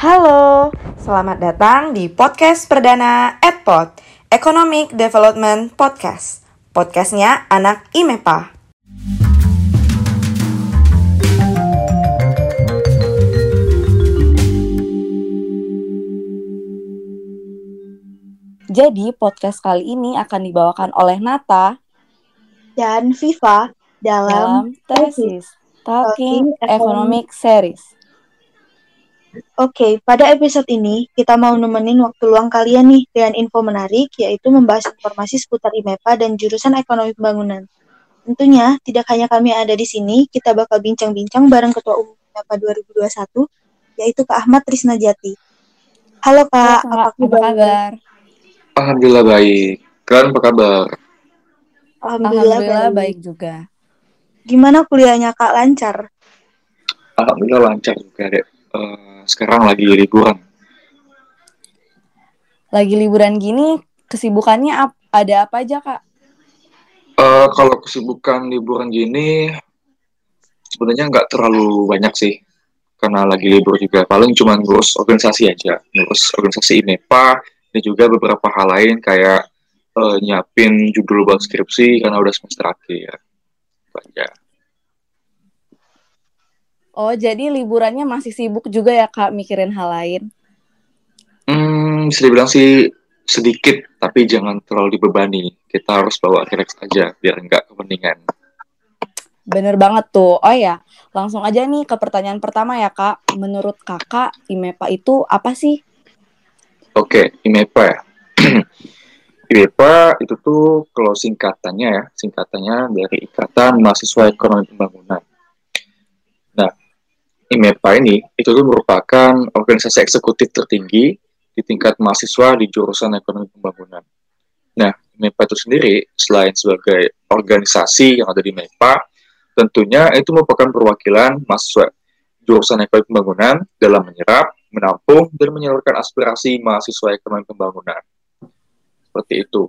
Halo, selamat datang di podcast perdana EdPod, Economic Development Podcast. Podcastnya anak IMEPA. Jadi, podcast kali ini akan dibawakan oleh Nata dan Viva dalam, dalam tesis Talking Economic Series. Oke, pada episode ini kita mau nemenin waktu luang kalian nih dengan info menarik yaitu membahas informasi seputar IMEPA dan jurusan Ekonomi Pembangunan. Tentunya tidak hanya kami ada di sini, kita bakal bincang-bincang bareng Ketua Umum IMEPA 2021 yaitu Kak Ahmad Trisnajati. Halo Kak, Halo, Kak. apa, kabar? apa kabar? Alhamdulillah baik. Kalian apa kabar? Alhamdulillah, Alhamdulillah baik. baik juga. Gimana kuliahnya Kak? Lancar? Alhamdulillah lancar juga deh. Uh, sekarang lagi liburan. Lagi liburan gini, kesibukannya ap ada apa aja Kak? Uh, kalau kesibukan liburan gini, sebenarnya nggak terlalu banyak sih. Karena lagi libur juga. Paling cuma ngurus organisasi aja. Ngurus organisasi INEPA, dan juga beberapa hal lain kayak uh, nyiapin judul buat skripsi karena udah semester akhir. Aja. Oh, jadi liburannya masih sibuk juga ya Kak mikirin hal lain? Hmm, bisa dibilang sih sedikit, tapi jangan terlalu dibebani. Kita harus bawa relax aja biar nggak kepentingan. Bener banget tuh. Oh ya, langsung aja nih ke pertanyaan pertama ya Kak. Menurut Kakak, IMEPA itu apa sih? Oke, IMEPA ya. IMEPA itu tuh kalau singkatannya ya, singkatannya dari Ikatan Mahasiswa Ekonomi Pembangunan. Nah, IMEPA ini itu merupakan organisasi eksekutif tertinggi di tingkat mahasiswa di jurusan Ekonomi Pembangunan. Nah, IMEPA itu sendiri selain sebagai organisasi yang ada di IMEPA, tentunya itu merupakan perwakilan mahasiswa jurusan Ekonomi Pembangunan dalam menyerap, menampung, dan menyalurkan aspirasi mahasiswa ekonomi pembangunan. Seperti itu,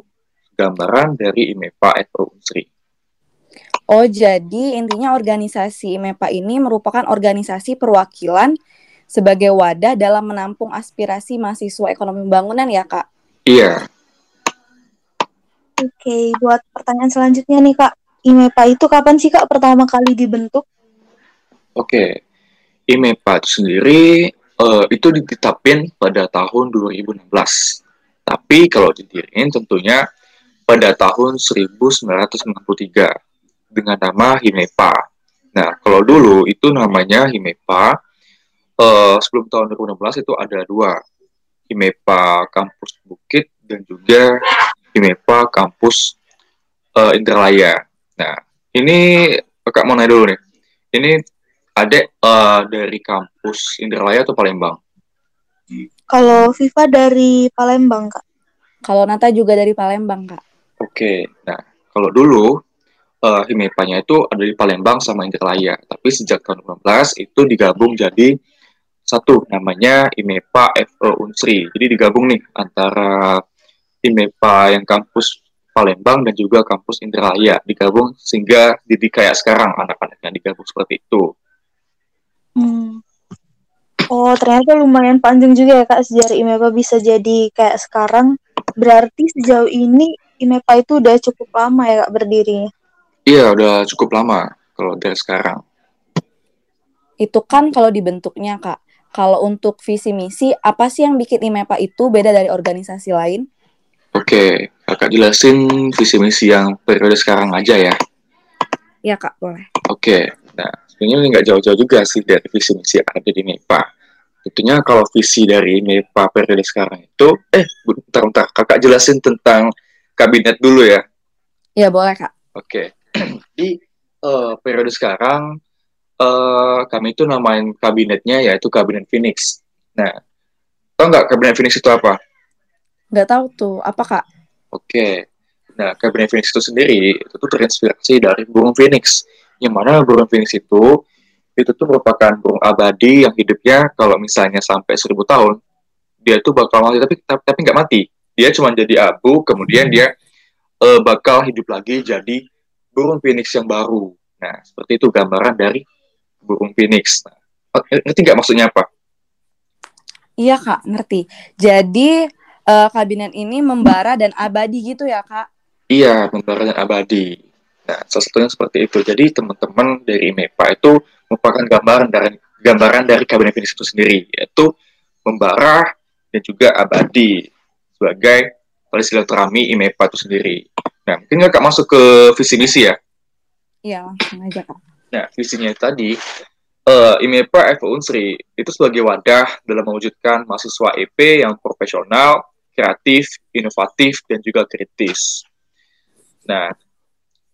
gambaran dari IMEPA FO Unsri. Oh, jadi intinya organisasi IMEPA ini merupakan organisasi perwakilan sebagai wadah dalam menampung aspirasi mahasiswa ekonomi pembangunan ya, Kak? Iya. Oke, buat pertanyaan selanjutnya nih, Kak. IMEPA itu kapan sih, Kak, pertama kali dibentuk? Oke, IMEPA itu sendiri uh, itu ditetapin pada tahun 2016. Tapi kalau didiriin tentunya pada tahun 1993 dengan nama Himepa. Nah, kalau dulu itu namanya Himepa, uh, sebelum tahun 2016 itu ada dua, Himepa Kampus Bukit dan juga Himepa Kampus uh, Indralaya. Nah, ini Kak mau nanya dulu nih. Ini adek uh, dari kampus Indralaya atau Palembang? Kalau Viva dari Palembang, Kak. Kalau Nata juga dari Palembang, Kak. Oke, nah kalau dulu uh, Himepanya itu ada di Palembang sama Indralaya, tapi sejak tahun 2015 itu digabung jadi satu namanya IMEPA FE Unsri. Jadi digabung nih antara IMEPA yang kampus Palembang dan juga kampus Indralaya digabung sehingga jadi kayak sekarang anak-anaknya digabung seperti itu. Hmm. Oh, ternyata lumayan panjang juga ya Kak sejarah IMEPA bisa jadi kayak sekarang. Berarti sejauh ini IMEPA itu udah cukup lama ya Kak berdirinya? Iya, udah cukup lama kalau dari sekarang. Itu kan kalau dibentuknya Kak. Kalau untuk visi misi, apa sih yang bikin IMEPA itu beda dari organisasi lain? Oke, kakak jelasin visi misi yang periode sekarang aja ya. Iya kak, boleh. Oke, nah sebenarnya nggak jauh-jauh juga sih dari visi misi yang ada di MEPA. Tentunya kalau visi dari MEPA periode sekarang itu, eh bentar, bentar, kakak jelasin tentang kabinet dulu ya. Iya boleh kak. Oke, di uh, periode sekarang uh, kami itu namain kabinetnya yaitu kabinet Phoenix. Nah, tau nggak kabinet Phoenix itu apa? Nggak tahu tuh, apa kak? Oke, nah kabinet Phoenix itu sendiri itu tuh terinspirasi dari burung Phoenix, yang mana burung Phoenix itu itu tuh merupakan burung abadi yang hidupnya kalau misalnya sampai seribu tahun dia tuh bakal mati tapi tapi nggak mati, dia cuma jadi abu, kemudian dia uh, bakal hidup lagi jadi burung Phoenix yang baru. Nah seperti itu gambaran dari burung Phoenix. Nah, ngerti nggak maksudnya apa? Iya kak, ngerti. Jadi uh, kabinet ini membara dan abadi gitu ya kak? Iya, membara dan abadi. Nah, salah satunya seperti itu. Jadi teman-teman dari MEPA itu merupakan gambaran dari gambaran dari kabinet finish itu sendiri, yaitu membara dan juga abadi sebagai oleh silaturahmi IMEPA itu sendiri. Nah, mungkin kakak masuk ke visi misi ya? Iya, langsung aja kak. Nah, visinya tadi, uh, IMEPA FO Unsri itu sebagai wadah dalam mewujudkan mahasiswa EP yang profesional, kreatif, inovatif, dan juga kritis. Nah,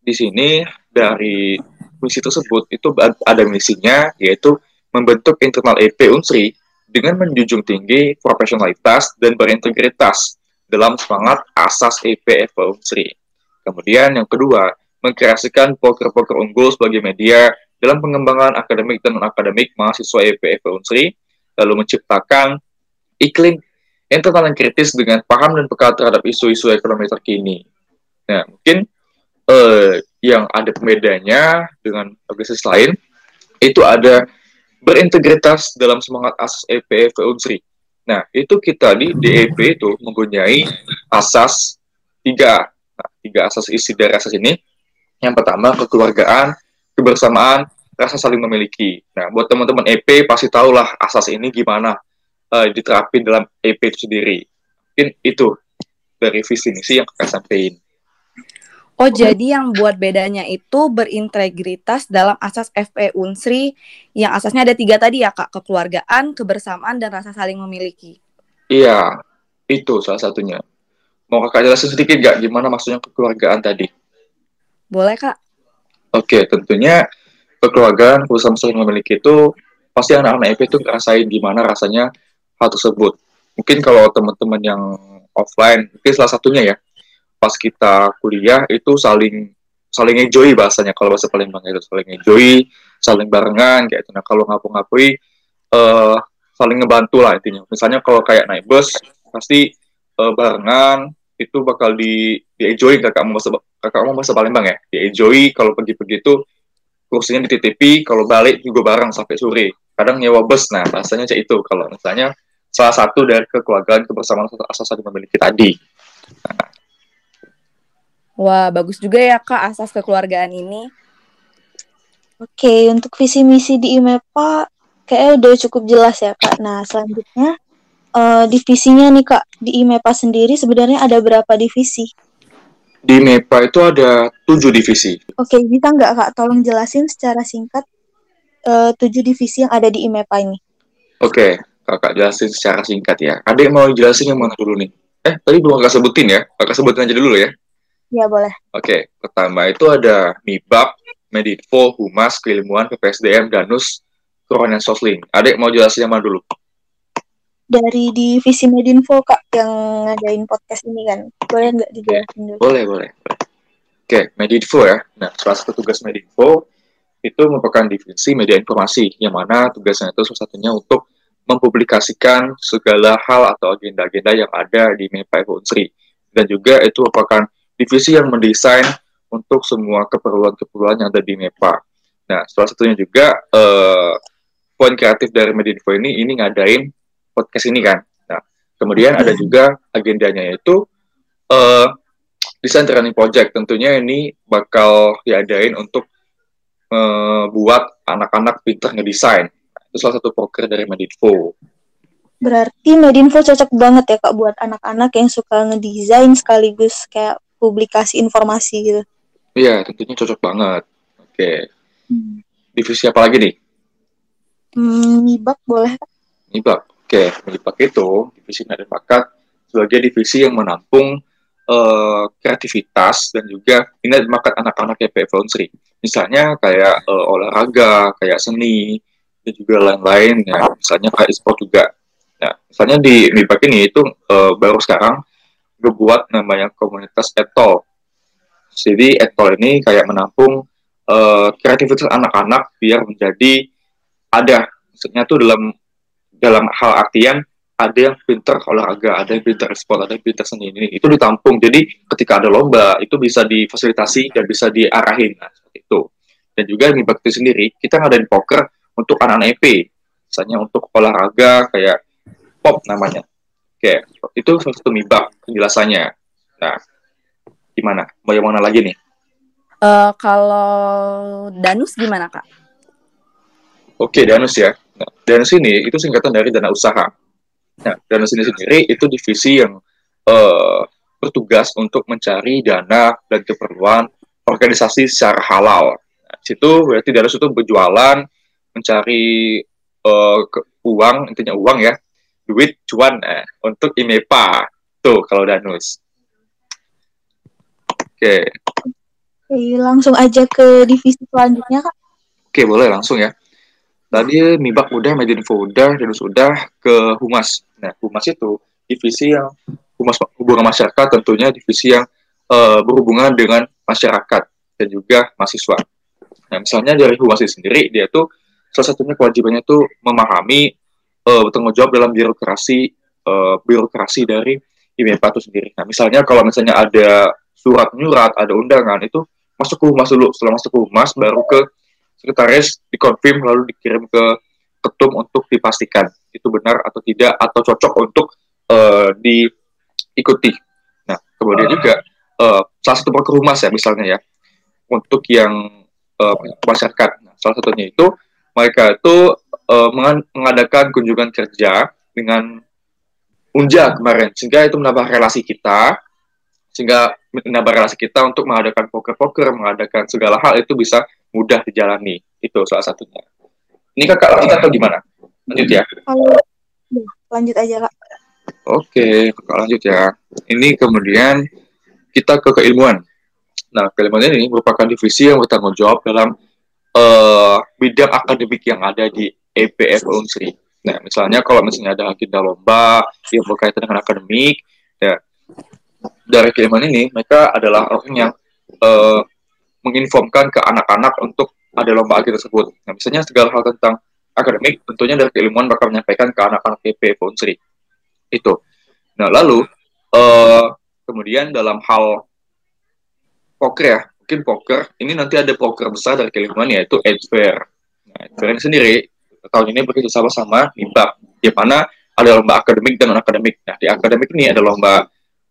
di sini dari misi tersebut itu ada misinya yaitu membentuk internal EP Unsri dengan menjunjung tinggi profesionalitas dan berintegritas dalam semangat asas EP FO Unsri. Kemudian yang kedua, mengkreasikan poker-poker unggul sebagai media dalam pengembangan akademik dan non-akademik mahasiswa EP FO Unsri, lalu menciptakan iklim yang kritis dengan paham dan peka terhadap isu-isu ekonomi terkini. Nah, mungkin uh, yang ada pembedanya dengan organisasi lain itu ada berintegritas dalam semangat asas EPF Unsri. Nah, itu kita di DEP itu mempunyai asas tiga, tiga asas isi dari asas ini. Yang pertama kekeluargaan, kebersamaan, rasa saling memiliki. Nah, buat teman-teman EP pasti tahulah asas ini gimana uh, diterapin dalam EP itu sendiri. Mungkin itu dari visi misi yang akan sampaikan. Oh, jadi yang buat bedanya itu berintegritas dalam asas FP Unsri yang asasnya ada tiga tadi ya kak, kekeluargaan, kebersamaan, dan rasa saling memiliki. Iya, itu salah satunya. Mau kakak jelasin sedikit gak gimana maksudnya kekeluargaan tadi? Boleh kak. Oke, tentunya kekeluargaan, kebersamaan saling memiliki itu pasti anak-anak EP itu ngerasain gimana rasanya hal tersebut. Mungkin kalau teman-teman yang offline, mungkin salah satunya ya, pas kita kuliah itu saling saling enjoy bahasanya kalau bahasa Palembang itu saling enjoy saling barengan kayak itu nah kalau ngapu-ngapui uh, saling ngebantu lah intinya misalnya kalau kayak naik bus pasti uh, barengan itu bakal di di enjoy kakak mau bahasa kakak mau bahasa Palembang ya. Di enjoy kalau pergi-pergi itu kursinya dititipi kalau balik juga bareng sampai sore. Kadang nyewa bus nah bahasanya kayak itu. Kalau misalnya salah satu dari kekeluargaan kebersamaan asas yang memiliki tadi. Nah, Wah, bagus juga ya Kak asas kekeluargaan ini. Oke, untuk visi misi di IMEPA kayaknya udah cukup jelas ya Kak. Nah, selanjutnya uh, divisinya nih Kak. Di IMEPA sendiri sebenarnya ada berapa divisi? Di IMEPA itu ada tujuh divisi. Oke, bisa nggak Kak tolong jelasin secara singkat uh, tujuh divisi yang ada di IMEPA ini? Oke, Kakak jelasin secara singkat ya. Adik mau jelasin yang mana dulu nih? Eh, tadi belum Kakak sebutin ya. Kakak sebutin aja dulu ya. Iya boleh. Oke, pertama itu ada MIBAK, Medinfo, Humas, Keilmuan, PPSDM, Danus, Kerohanian Sosling. Adek mau jelasin yang mana dulu? Dari divisi Medinfo kak yang ngadain podcast ini kan, boleh nggak dijelasin dulu? Boleh, boleh. Oke, Medinfo ya. Nah, salah satu tugas Medinfo itu merupakan divisi media informasi, yang mana tugasnya itu salah satunya untuk mempublikasikan segala hal atau agenda-agenda yang ada di MEPA Unsri. Dan juga itu merupakan divisi yang mendesain untuk semua keperluan-keperluan yang ada di MEPA. Nah, salah satunya juga uh, poin kreatif dari Medinfo ini ini ngadain podcast ini kan. Nah, kemudian ada hmm. juga agendanya yaitu uh, desain training project. Tentunya ini bakal diadain untuk uh, buat anak-anak pintar ngedesain. Itu salah satu proker dari Medinfo. Berarti Medinfo cocok banget ya kak buat anak-anak yang suka ngedesain sekaligus kayak publikasi informasi gitu. Iya, tentunya cocok banget. Oke. Hmm. Divisi apa lagi nih? Hmm, Mibak boleh. Mibak. Oke, Mibak itu divisi minat dan bakat sebagai divisi yang menampung uh, kreativitas dan juga minat bakat anak-anak YPF Unsri. Misalnya kayak uh, olahraga, kayak seni, dan juga lain-lain ya. Misalnya kayak e-sport juga. Nah, misalnya di Mibak ini itu uh, baru sekarang ngebuat namanya komunitas etol. Jadi etol ini kayak menampung uh, kreativitas anak-anak biar menjadi ada, maksudnya tuh dalam dalam hal artian ada yang pinter olahraga, ada yang pinter sport, ada yang pinter seni ini itu ditampung. Jadi ketika ada lomba itu bisa difasilitasi dan bisa diarahin nah, seperti itu. Dan juga di bakti sendiri kita ngadain poker untuk anak-anak EP, misalnya untuk olahraga kayak pop namanya. Oke, itu salah satu mibak penjelasannya. Nah, gimana? Mau yang mana lagi nih? Uh, kalau Danus gimana kak? Oke, Danus ya. Nah, Danus ini itu singkatan dari dana usaha. Nah, Danus ini sendiri itu divisi yang uh, bertugas untuk mencari dana dan keperluan organisasi secara halal. Nah, situ berarti Danus itu berjualan, mencari uh, ke, uang, intinya uang ya, duit cuan eh, untuk IMEPA. Tuh kalau Danus. Oke. Oke, langsung aja ke divisi selanjutnya, Kak. Oke, boleh langsung ya. Tadi Mibak udah, Medinfo udah, Danus udah, ke Humas. Nah, Humas itu divisi yang Humas hubungan masyarakat tentunya divisi yang uh, berhubungan dengan masyarakat dan juga mahasiswa. Nah, misalnya dari Humas sendiri, dia tuh salah satunya kewajibannya tuh memahami uh, bertanggung jawab dalam birokrasi uh, birokrasi dari IMEPA itu sendiri. Nah, misalnya kalau misalnya ada surat nyurat, ada undangan itu masuk ke humas dulu. Setelah masuk ke humas baru ke sekretaris dikonfirm lalu dikirim ke ketum untuk dipastikan itu benar atau tidak atau cocok untuk uh, diikuti. Nah, kemudian juga uh, salah satu proker humas ya misalnya ya untuk yang uh, masyarakat. Nah, salah satunya itu mereka itu uh, mengadakan kunjungan kerja dengan Unja kemarin sehingga itu menambah relasi kita sehingga menambah relasi kita untuk mengadakan poker-poker, mengadakan segala hal itu bisa mudah dijalani. Itu salah satunya. Ini kakak lanjut atau gimana? Lanjut ya? lanjut aja kak. Oke, kakak lanjut ya. Ini kemudian kita ke keilmuan. Nah, keilmuan ini merupakan divisi yang bertanggung jawab dalam uh, bidang akademik yang ada di EPF Unsri. Nah, misalnya kalau misalnya ada agenda lomba yang berkaitan dengan akademik, ya dari keilmuan ini mereka adalah orang yang uh, menginformkan ke anak-anak untuk ada lomba agenda tersebut. Nah, misalnya segala hal tentang akademik, tentunya dari keilmuan bakal menyampaikan ke anak-anak PP Unsri. Itu. Nah, lalu uh, kemudian dalam hal poker ya, mungkin poker, ini nanti ada poker besar dari keilmuan yaitu Edge Fair. Nah, Edge Fair ini sendiri tahun ini bekerja sama sama NIMBA, di mana ada lomba akademik dan non akademik. Nah, di akademik ini ada lomba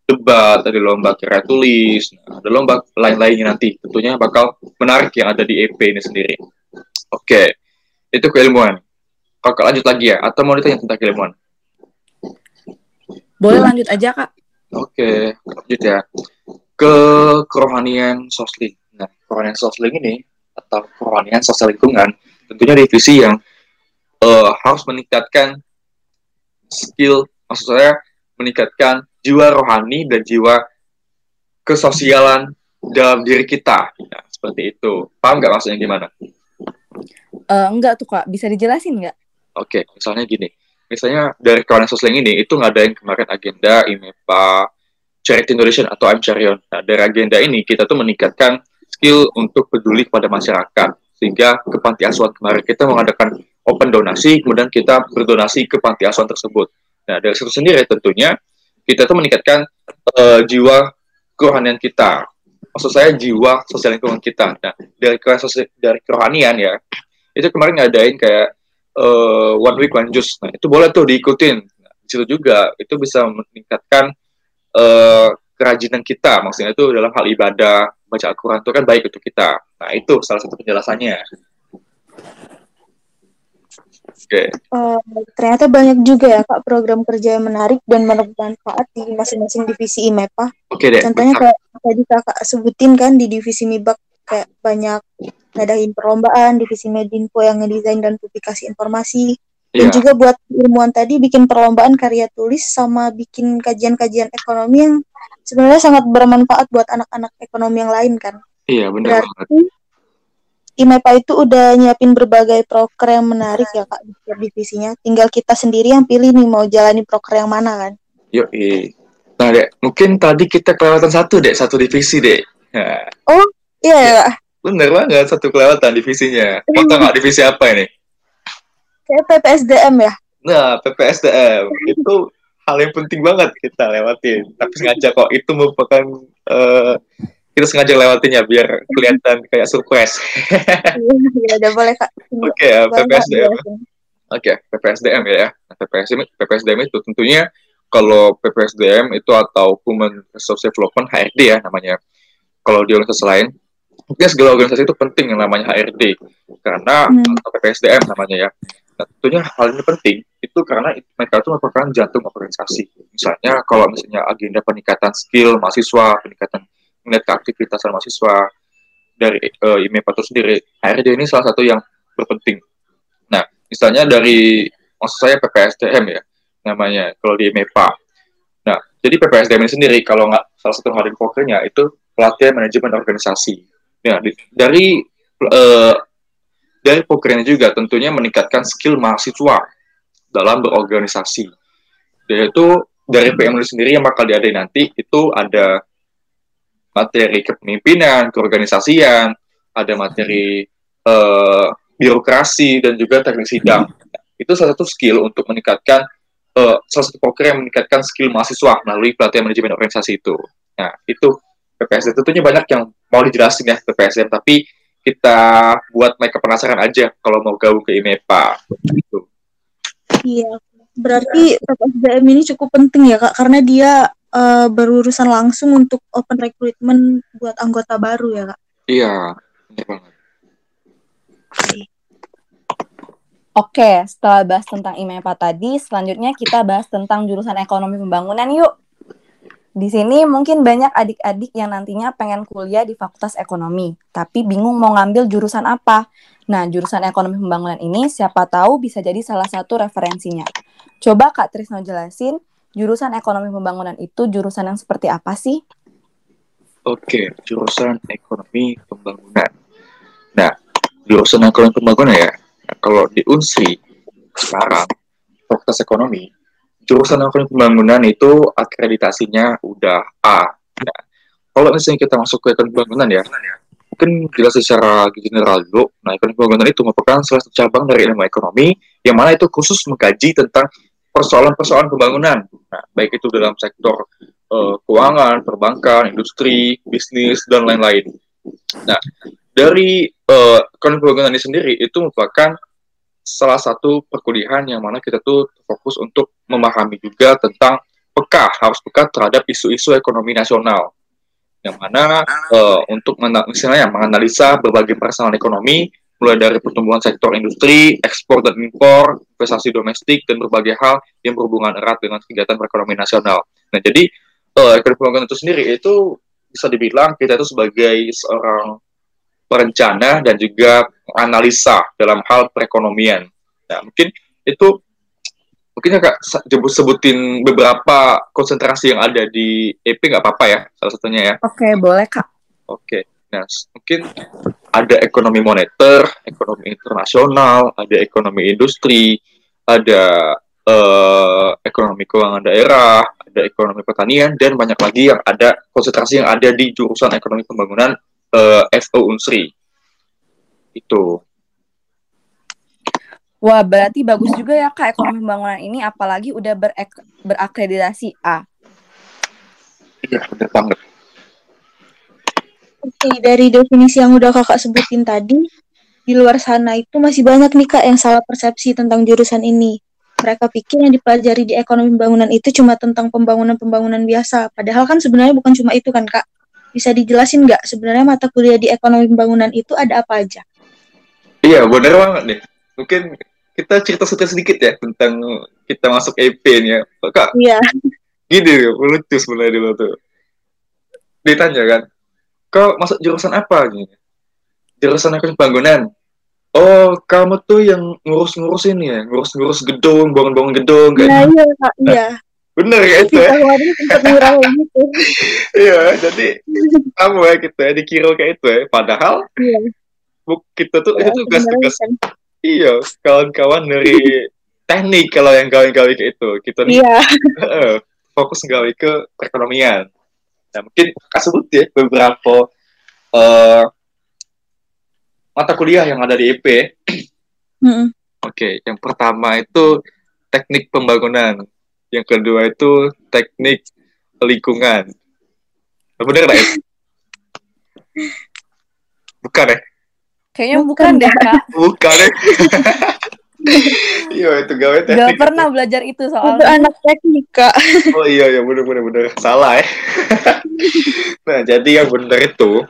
debat, ada lomba kira tulis, nah, ada lomba lain-lainnya nanti. Tentunya bakal menarik yang ada di EP ini sendiri. Oke, itu keilmuan. Kakak lanjut lagi ya, atau mau ditanya tentang keilmuan? Boleh lanjut aja kak. Oke, lanjut ya. Ke kerohanian sosling. Nah, kerohanian sosling ini atau kerohanian sosial lingkungan tentunya divisi yang uh, harus meningkatkan skill, maksud saya meningkatkan jiwa rohani dan jiwa kesosialan dalam diri kita. Nah, seperti itu. Paham nggak maksudnya gimana? Uh, enggak tuh kak, bisa dijelasin nggak? Oke, okay, misalnya gini. Misalnya dari kawan sosling ini, itu ngadain kemarin agenda IMEPA, Charity Indonesia atau I'm Charion. Nah, dari agenda ini, kita tuh meningkatkan skill untuk peduli kepada masyarakat. Sehingga ke panti asuhan kemarin kita mengadakan open donasi, kemudian kita berdonasi ke panti asuhan tersebut. Nah, dari situ sendiri tentunya kita tuh meningkatkan uh, jiwa kerohanian kita. Maksud saya jiwa sosial lingkungan kita. Nah, dari dari kerohanian ya, itu kemarin ngadain kayak uh, one week one juice. Nah, itu boleh tuh diikutin. Nah, di situ juga itu bisa meningkatkan uh, kerajinan kita. Maksudnya itu dalam hal ibadah, baca Al-Quran itu kan baik untuk kita. Nah, itu salah satu penjelasannya. Okay. Uh, eh, ternyata banyak juga ya kak program kerja yang menarik dan bermanfaat di masing-masing divisi IMEPA. Oke okay, deh. Contohnya kayak tadi kakak sebutin kan di divisi MIBAK kayak banyak ngadain perlombaan, divisi Medinfo yang ngedesain dan publikasi informasi. Dan yeah. juga buat ilmuwan tadi bikin perlombaan karya tulis sama bikin kajian-kajian ekonomi yang sebenarnya sangat bermanfaat buat anak-anak ekonomi yang lain kan. Iya, benar Berarti IMEPA itu udah nyiapin berbagai proker yang menarik ya kak di divisinya. Tinggal kita sendiri yang pilih nih mau jalani proker yang mana kan. Yuk, nah dek, mungkin tadi kita kelewatan satu dek, satu divisi dek. Nah. Oh iya ya. Bener banget satu kelewatan divisinya. Mau tau nggak divisi apa ini? Kayak PPSDM ya. Nah PPSDM itu hal yang penting banget kita lewatin. Tapi sengaja kok itu merupakan uh, kita sengaja lewatin ya biar kelihatan kayak surprise. Iya, udah boleh kak. Oke, okay, ya, PPSDM. Oke, okay, PPSDM ya. PPSDM, PPSDM itu tentunya kalau PPSDM itu atau Human Resource Development HRD ya namanya. Kalau di organisasi lain, mungkin segala organisasi itu penting yang namanya HRD karena hmm. atau PPSDM namanya ya. Nah, tentunya hal ini penting itu karena mereka itu merupakan jantung organisasi. Misalnya kalau misalnya agenda peningkatan skill mahasiswa, peningkatan minat keaktivitasan mahasiswa dari uh, IMEPA itu sendiri, HRD ini salah satu yang berpenting misalnya dari maksud saya PPSDM ya namanya kalau di MEPA. Nah, jadi PPSDM ini sendiri kalau nggak salah satu hal pokoknya itu pelatihan manajemen organisasi. Ya, dari uh, dari pokoknya juga tentunya meningkatkan skill mahasiswa dalam berorganisasi. Yaitu dari PM sendiri yang bakal diadain nanti itu ada materi kepemimpinan, keorganisasian, ada materi uh, birokrasi dan juga teknik sidang. Itu salah satu skill untuk meningkatkan uh, salah satu program yang meningkatkan skill mahasiswa melalui pelatihan manajemen organisasi itu. Nah, itu PPSM tentunya banyak yang mau dijelasin ya PPSM, tapi kita buat mereka penasaran aja kalau mau gabung ke IMEPA. Gitu. Iya, berarti PPSDM ini cukup penting ya kak, karena dia uh, berurusan langsung untuk open recruitment buat anggota baru ya kak. Iya, banget. Oke, setelah bahas tentang IMEPA tadi, selanjutnya kita bahas tentang jurusan ekonomi pembangunan yuk. Di sini mungkin banyak adik-adik yang nantinya pengen kuliah di Fakultas Ekonomi, tapi bingung mau ngambil jurusan apa. Nah, jurusan ekonomi pembangunan ini siapa tahu bisa jadi salah satu referensinya. Coba Kak Trisno jelasin, jurusan ekonomi pembangunan itu jurusan yang seperti apa sih? Oke, jurusan ekonomi pembangunan. Nah, jurusan ekonomi pembangunan ya, kalau di Unsri sekarang fakultas ekonomi jurusan ekonomi pembangunan itu akreditasinya udah A. Nah, kalau misalnya kita masuk ke ekonomi pembangunan ya, mungkin jelas secara general dulu. Nah, ekonomi pembangunan itu merupakan salah satu cabang dari ilmu ekonomi yang mana itu khusus mengkaji tentang persoalan-persoalan pembangunan. Nah, baik itu dalam sektor uh, keuangan, perbankan, industri, bisnis dan lain-lain. Nah, dari uh, pembangunan ini sendiri itu merupakan salah satu perkuliahan yang mana kita tuh fokus untuk memahami juga tentang peka harus peka terhadap isu-isu ekonomi nasional yang mana uh, untuk misalnya menganalisa berbagai persoalan ekonomi mulai dari pertumbuhan sektor industri, ekspor dan impor, investasi domestik dan berbagai hal yang berhubungan erat dengan kegiatan perekonomian nasional. Nah, jadi uh, ekonomi pembangunan itu sendiri itu bisa dibilang kita itu sebagai seorang perencana dan juga analisa dalam hal perekonomian. Nah, mungkin itu mungkin kak sebutin beberapa konsentrasi yang ada di EP nggak apa-apa ya salah satunya ya. Oke, boleh kak. Oke, nah mungkin ada ekonomi moneter, ekonomi internasional, ada ekonomi industri, ada uh, ekonomi keuangan daerah, ada ekonomi pertanian dan banyak lagi yang ada konsentrasi yang ada di jurusan ekonomi pembangunan uh, eh, FO Unsri. Itu. Wah, berarti bagus juga ya Kak ekonomi pembangunan ini apalagi udah berek berakreditasi A. Iya, benar banget. Oke, dari definisi yang udah Kakak sebutin tadi, di luar sana itu masih banyak nih Kak yang salah persepsi tentang jurusan ini. Mereka pikir yang dipelajari di ekonomi pembangunan itu cuma tentang pembangunan-pembangunan biasa. Padahal kan sebenarnya bukan cuma itu kan Kak. Bisa dijelasin nggak sebenarnya mata kuliah di ekonomi pembangunan itu ada apa aja? Iya, benar banget nih. Mungkin kita cerita sedikit ya tentang kita masuk EP nih ya. Kak, iya. gini lucu sebenarnya dulu tuh. Ditanya kan, kau masuk jurusan apa? Gini. Jurusan ekonomi bangunan. Oh, kamu tuh yang ngurus-ngurus ini ya, ngurus-ngurus gedung, bangun-bangun gedung kan? Iya, iya, Kak, iya. Bener ya itu ya? gitu. Iya, jadi kamu ya gitu ya, dikira kayak itu ya. Padahal iya. kita tuh ya, itu tugas-tugas iya, kawan-kawan dari teknik kalau yang gawe-gawe kayak itu. Kita nih iya. fokus gawe ke perekonomian. Nah, mungkin kak sebut ya beberapa uh, mata kuliah yang ada di EP. Mm -hmm. Oke, okay, yang pertama itu teknik pembangunan yang kedua itu teknik lingkungan. Bener nggak ya? Bukan ya? Kayaknya bukan, bukan deh, Kak. Bukan ya? Iya itu gawe Gak teknik. pernah belajar itu Itu soalnya. anak teknik, Kak. Oh iya iya bener bener bener salah ya. nah jadi yang benar itu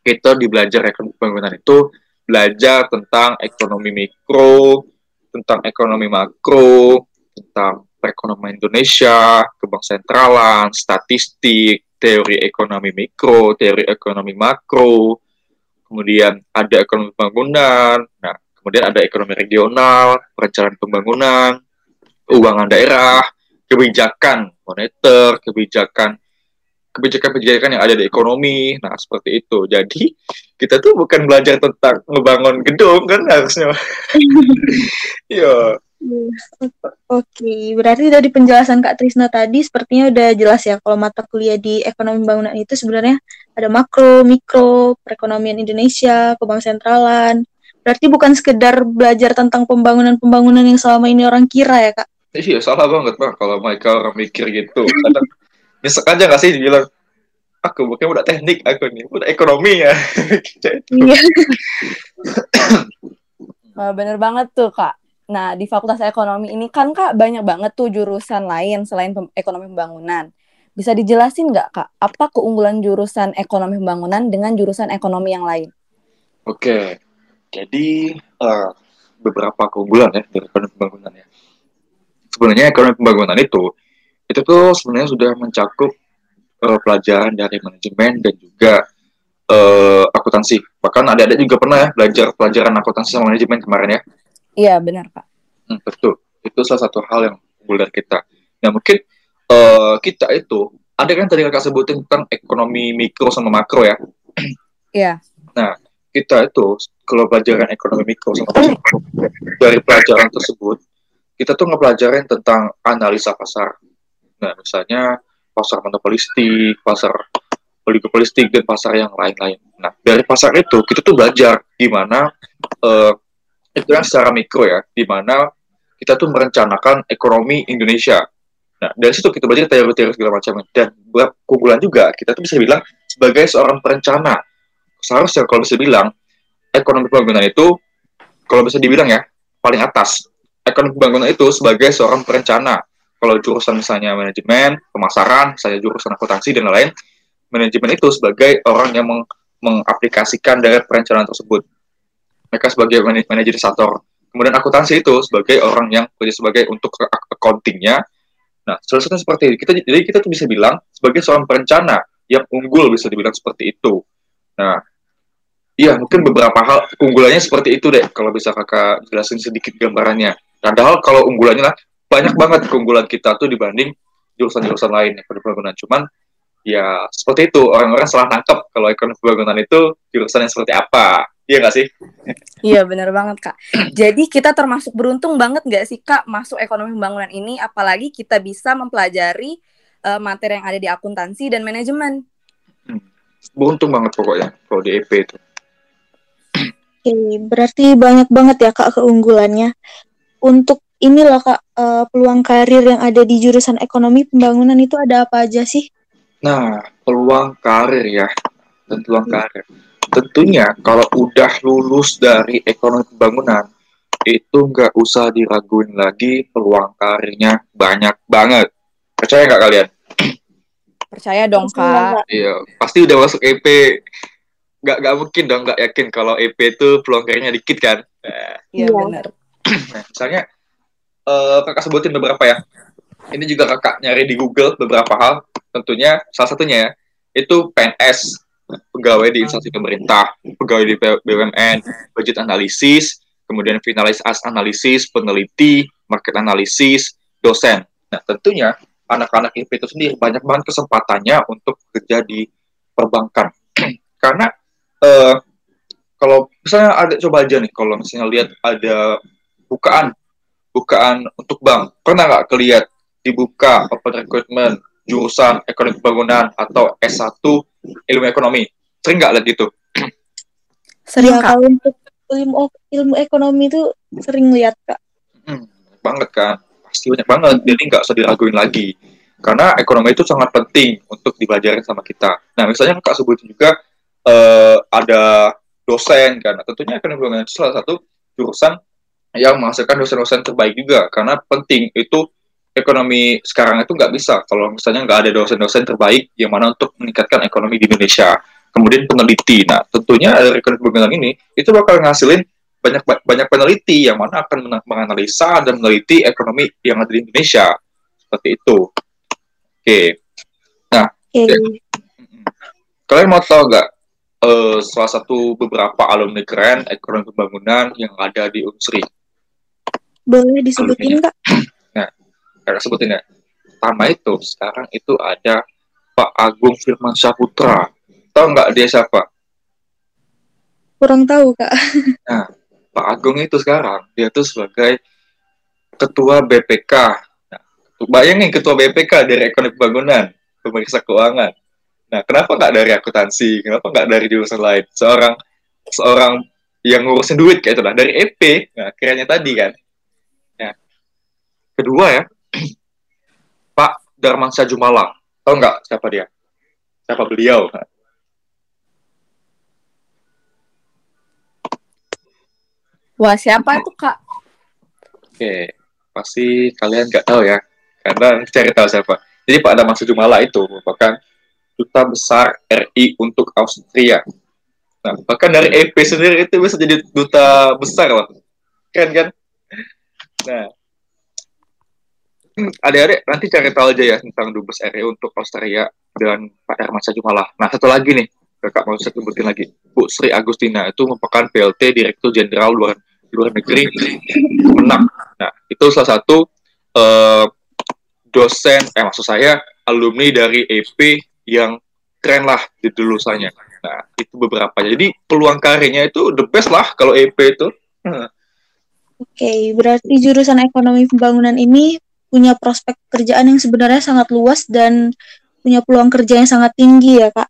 kita di belajar ekonomi pembangunan itu belajar tentang ekonomi mikro, tentang ekonomi makro, tentang perekonomian Indonesia, kebang sentralan, statistik, teori ekonomi mikro, teori ekonomi makro, kemudian ada ekonomi pembangunan, nah kemudian ada ekonomi regional, perencanaan pembangunan, keuangan daerah, kebijakan moneter, kebijakan kebijakan-kebijakan yang ada di ekonomi. Nah, seperti itu. Jadi, kita tuh bukan belajar tentang ngebangun gedung kan harusnya. Iya. Oke, berarti dari penjelasan Kak Trisna tadi sepertinya udah jelas ya kalau mata kuliah di ekonomi pembangunan itu sebenarnya ada makro, mikro, perekonomian Indonesia, kebang sentralan. Berarti bukan sekedar belajar tentang pembangunan-pembangunan yang selama ini orang kira ya, Kak? Iya, salah banget, Bang. Kalau mereka orang mikir gitu. Kadang nyesek aja gak sih dibilang, aku bukan udah teknik, aku nih. Udah ekonomi ya. Iya. Wah, bener banget tuh, Kak. Nah, di Fakultas Ekonomi ini kan, Kak, banyak banget tuh jurusan lain selain pem- ekonomi pembangunan. Bisa dijelasin nggak, Kak, apa keunggulan jurusan ekonomi pembangunan dengan jurusan ekonomi yang lain? Oke, jadi eh, beberapa keunggulan ya dari ekonomi pembangunan ya. Sebenarnya ekonomi pembangunan itu itu tuh sebenarnya sudah mencakup eh, pelajaran dari manajemen dan juga eh, akuntansi. Bahkan ada-ada juga pernah ya belajar pelajaran akuntansi sama manajemen kemarin ya. Iya, benar, Kak. Hmm, betul. Itu salah satu hal yang unggul dari kita. Nah mungkin eh, kita itu ada kan tadi kakak sebutin tentang ekonomi mikro sama makro ya. Iya. Kita itu kalau pelajaran ekonomi mikro sama dari pelajaran tersebut kita tuh ngepelajarin tentang analisa pasar. Nah, misalnya pasar monopolistik, pasar oligopolistik dan pasar yang lain-lain. Nah, dari pasar itu kita tuh belajar gimana eh, itu yang secara mikro ya, gimana kita tuh merencanakan ekonomi Indonesia. Nah, dari situ kita belajar teori-teori segala macam dan buat keunggulan juga kita tuh bisa bilang sebagai seorang perencana seharusnya kalau bisa bilang ekonomi pembangunan itu kalau bisa dibilang ya paling atas. Ekonomi pembangunan itu sebagai seorang perencana. Kalau jurusan misalnya manajemen pemasaran saya jurusan akuntansi dan lain-lain manajemen itu sebagai orang yang meng- mengaplikasikan dari perencanaan tersebut. Mereka sebagai man- manajerisator kemudian akuntansi itu sebagai orang yang kerja sebagai untuk accountingnya. Nah salah satunya seperti itu kita jadi kita tuh bisa bilang sebagai seorang perencana yang unggul bisa dibilang seperti itu. Nah Iya, mungkin beberapa hal keunggulannya seperti itu deh. Kalau bisa kakak jelasin sedikit gambarannya. Padahal kalau unggulannya lah banyak banget keunggulan kita tuh dibanding jurusan-jurusan lain ekonomi pembangunan. Cuman ya seperti itu orang-orang salah nangkep kalau ekonomi pembangunan itu jurusan yang seperti apa. Iya nggak sih? Iya, benar banget, Kak. Jadi kita termasuk beruntung banget nggak sih, Kak, masuk ekonomi pembangunan ini, apalagi kita bisa mempelajari eh, materi yang ada di akuntansi dan manajemen. Beruntung banget pokoknya kalau di EP itu. Oke, berarti banyak banget ya Kak keunggulannya. Untuk ini loh Kak, eh, peluang karir yang ada di jurusan ekonomi pembangunan itu ada apa aja sih? Nah, peluang karir ya, dan peluang karir. Tentunya kalau udah lulus dari ekonomi pembangunan, itu nggak usah diraguin lagi peluang karirnya banyak banget. Percaya nggak kalian? Percaya dong, Kak. Iya, pasti udah masuk EP. Nggak, nggak mungkin dong nggak yakin kalau EP itu peluang karirnya dikit kan. Nah, Iya, Iya. benar. Nah, misalnya eh, kakak sebutin beberapa ya. Ini juga kakak nyari di Google beberapa hal. Tentunya salah satunya ya itu PNS, pegawai di instansi pemerintah, pegawai di BUMN, budget analisis, kemudian finalis as analisis, peneliti, market analisis, dosen. Nah, tentunya anak-anak IP itu sendiri banyak banget kesempatannya untuk bekerja di perbankan. Karena eh, kalau misalnya ada coba aja nih kalau misalnya lihat ada bukaan bukaan untuk bank. Pernah nggak kelihat dibuka open recruitment jurusan ekonomi pembangunan atau S1 ilmu ekonomi? Sering nggak lihat gitu? Sering, Ya, Kak. kalau untuk ilmu ilmu ekonomi itu sering lihat Kak. hmm, banget kan? Pasti banyak banget. Jadi nggak usah diraguin lagi. Karena ekonomi itu sangat penting untuk dipelajarin sama kita. Nah misalnya kak sebutin juga eh, ada dosen kan. Tentunya ekonomi pembangunan itu salah satu jurusan yang menghasilkan dosen-dosen terbaik juga. Karena penting itu ekonomi sekarang itu nggak bisa. Kalau misalnya nggak ada dosen-dosen terbaik yang mana untuk meningkatkan ekonomi di Indonesia? Kemudian peneliti. Nah tentunya dari ekonomi pembangunan ini itu bakal ngasilin banyak banyak peneliti yang mana akan menganalisa dan meneliti ekonomi yang ada di Indonesia. Seperti itu. Oke. Nah okay. kalian mau tahu nggak uh, salah satu beberapa alumni keren ekonomi pembangunan yang ada di Unsri. Boleh disebutin nggak? Nah, kakak sebutin ya. Pertama itu sekarang itu ada Pak Agung Firman Saputra. Tahu nggak dia siapa? Kurang tahu kak. Nah, Pak Agung itu sekarang dia tuh sebagai ketua BPK. Nah, bayangin ketua BPK dari ekonomi pembangunan, pemeriksa keuangan. Nah, kenapa nggak dari akuntansi? Kenapa nggak dari jurusan lain? Seorang seorang yang ngurusin duit kayak itu lah dari EP. Nah, kiranya tadi kan. Ya. Kedua ya, Pak Darman Jumala. Tahu nggak siapa dia? Siapa beliau? Wah, siapa itu, Kak? Oke, pasti kalian nggak tahu ya. Karena cari tahu siapa. Jadi Pak Darman Jumala itu merupakan duta besar RI untuk Austria. Nah, bahkan dari EP sendiri itu bisa jadi duta besar loh. Keren kan? Nah, hmm, adik-adik nanti cari tahu aja ya tentang dubes RI untuk Austria dan Pak Herman Sajumalah. Nah, satu lagi nih, kakak mau saya sebutin lagi. Bu Sri Agustina itu merupakan PLT Direktur Jenderal Luar Luar Negeri menang. Nah, itu salah satu uh, dosen, eh maksud saya alumni dari EP yang keren lah di lulusannya. Nah, itu beberapa. Jadi peluang karirnya itu the best lah kalau EP itu. Hmm. Oke, okay, berarti jurusan ekonomi pembangunan ini punya prospek pekerjaan yang sebenarnya sangat luas dan punya peluang kerja yang sangat tinggi ya, Kak.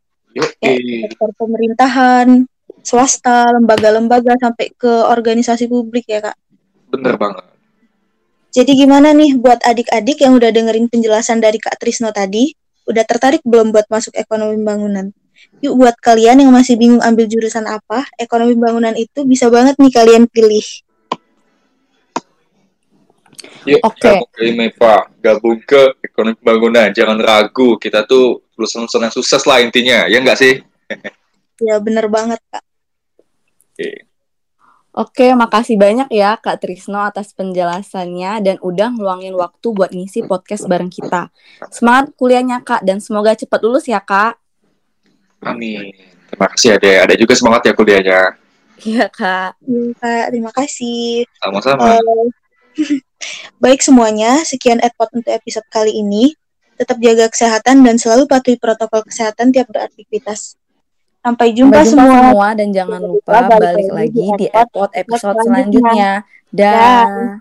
Kayak sektor pemerintahan, swasta, lembaga-lembaga sampai ke organisasi publik ya, Kak. Bener banget. Jadi gimana nih buat adik-adik yang udah dengerin penjelasan dari Kak Trisno tadi? Udah tertarik belum buat masuk ekonomi bangunan? Yuk buat kalian yang masih bingung ambil jurusan apa, ekonomi bangunan itu bisa banget nih kalian pilih. Yuk, okay. gabung ke IMEPA, gabung ke ekonomi bangunan. Jangan ragu, kita tuh lulusan-lulusan yang sukses lah intinya, ya nggak sih? ya bener banget, Kak. Oke. Okay. Oke, makasih banyak ya Kak Trisno atas penjelasannya dan udah ngeluangin waktu buat ngisi podcast bareng kita. Semangat kuliahnya Kak dan semoga cepat lulus ya Kak. Amin. Terima kasih Ade. Ada juga semangat ya kuliahnya. Iya Kak. Iya Kak, terima kasih. Sama-sama. Uh, baik semuanya, sekian Edpod untuk episode kali ini. Tetap jaga kesehatan dan selalu patuhi protokol kesehatan tiap beraktivitas. Sampai jumpa, Sampai jumpa semua. semua dan jangan lupa balik, balik lagi di episode episode selanjutnya. Dah.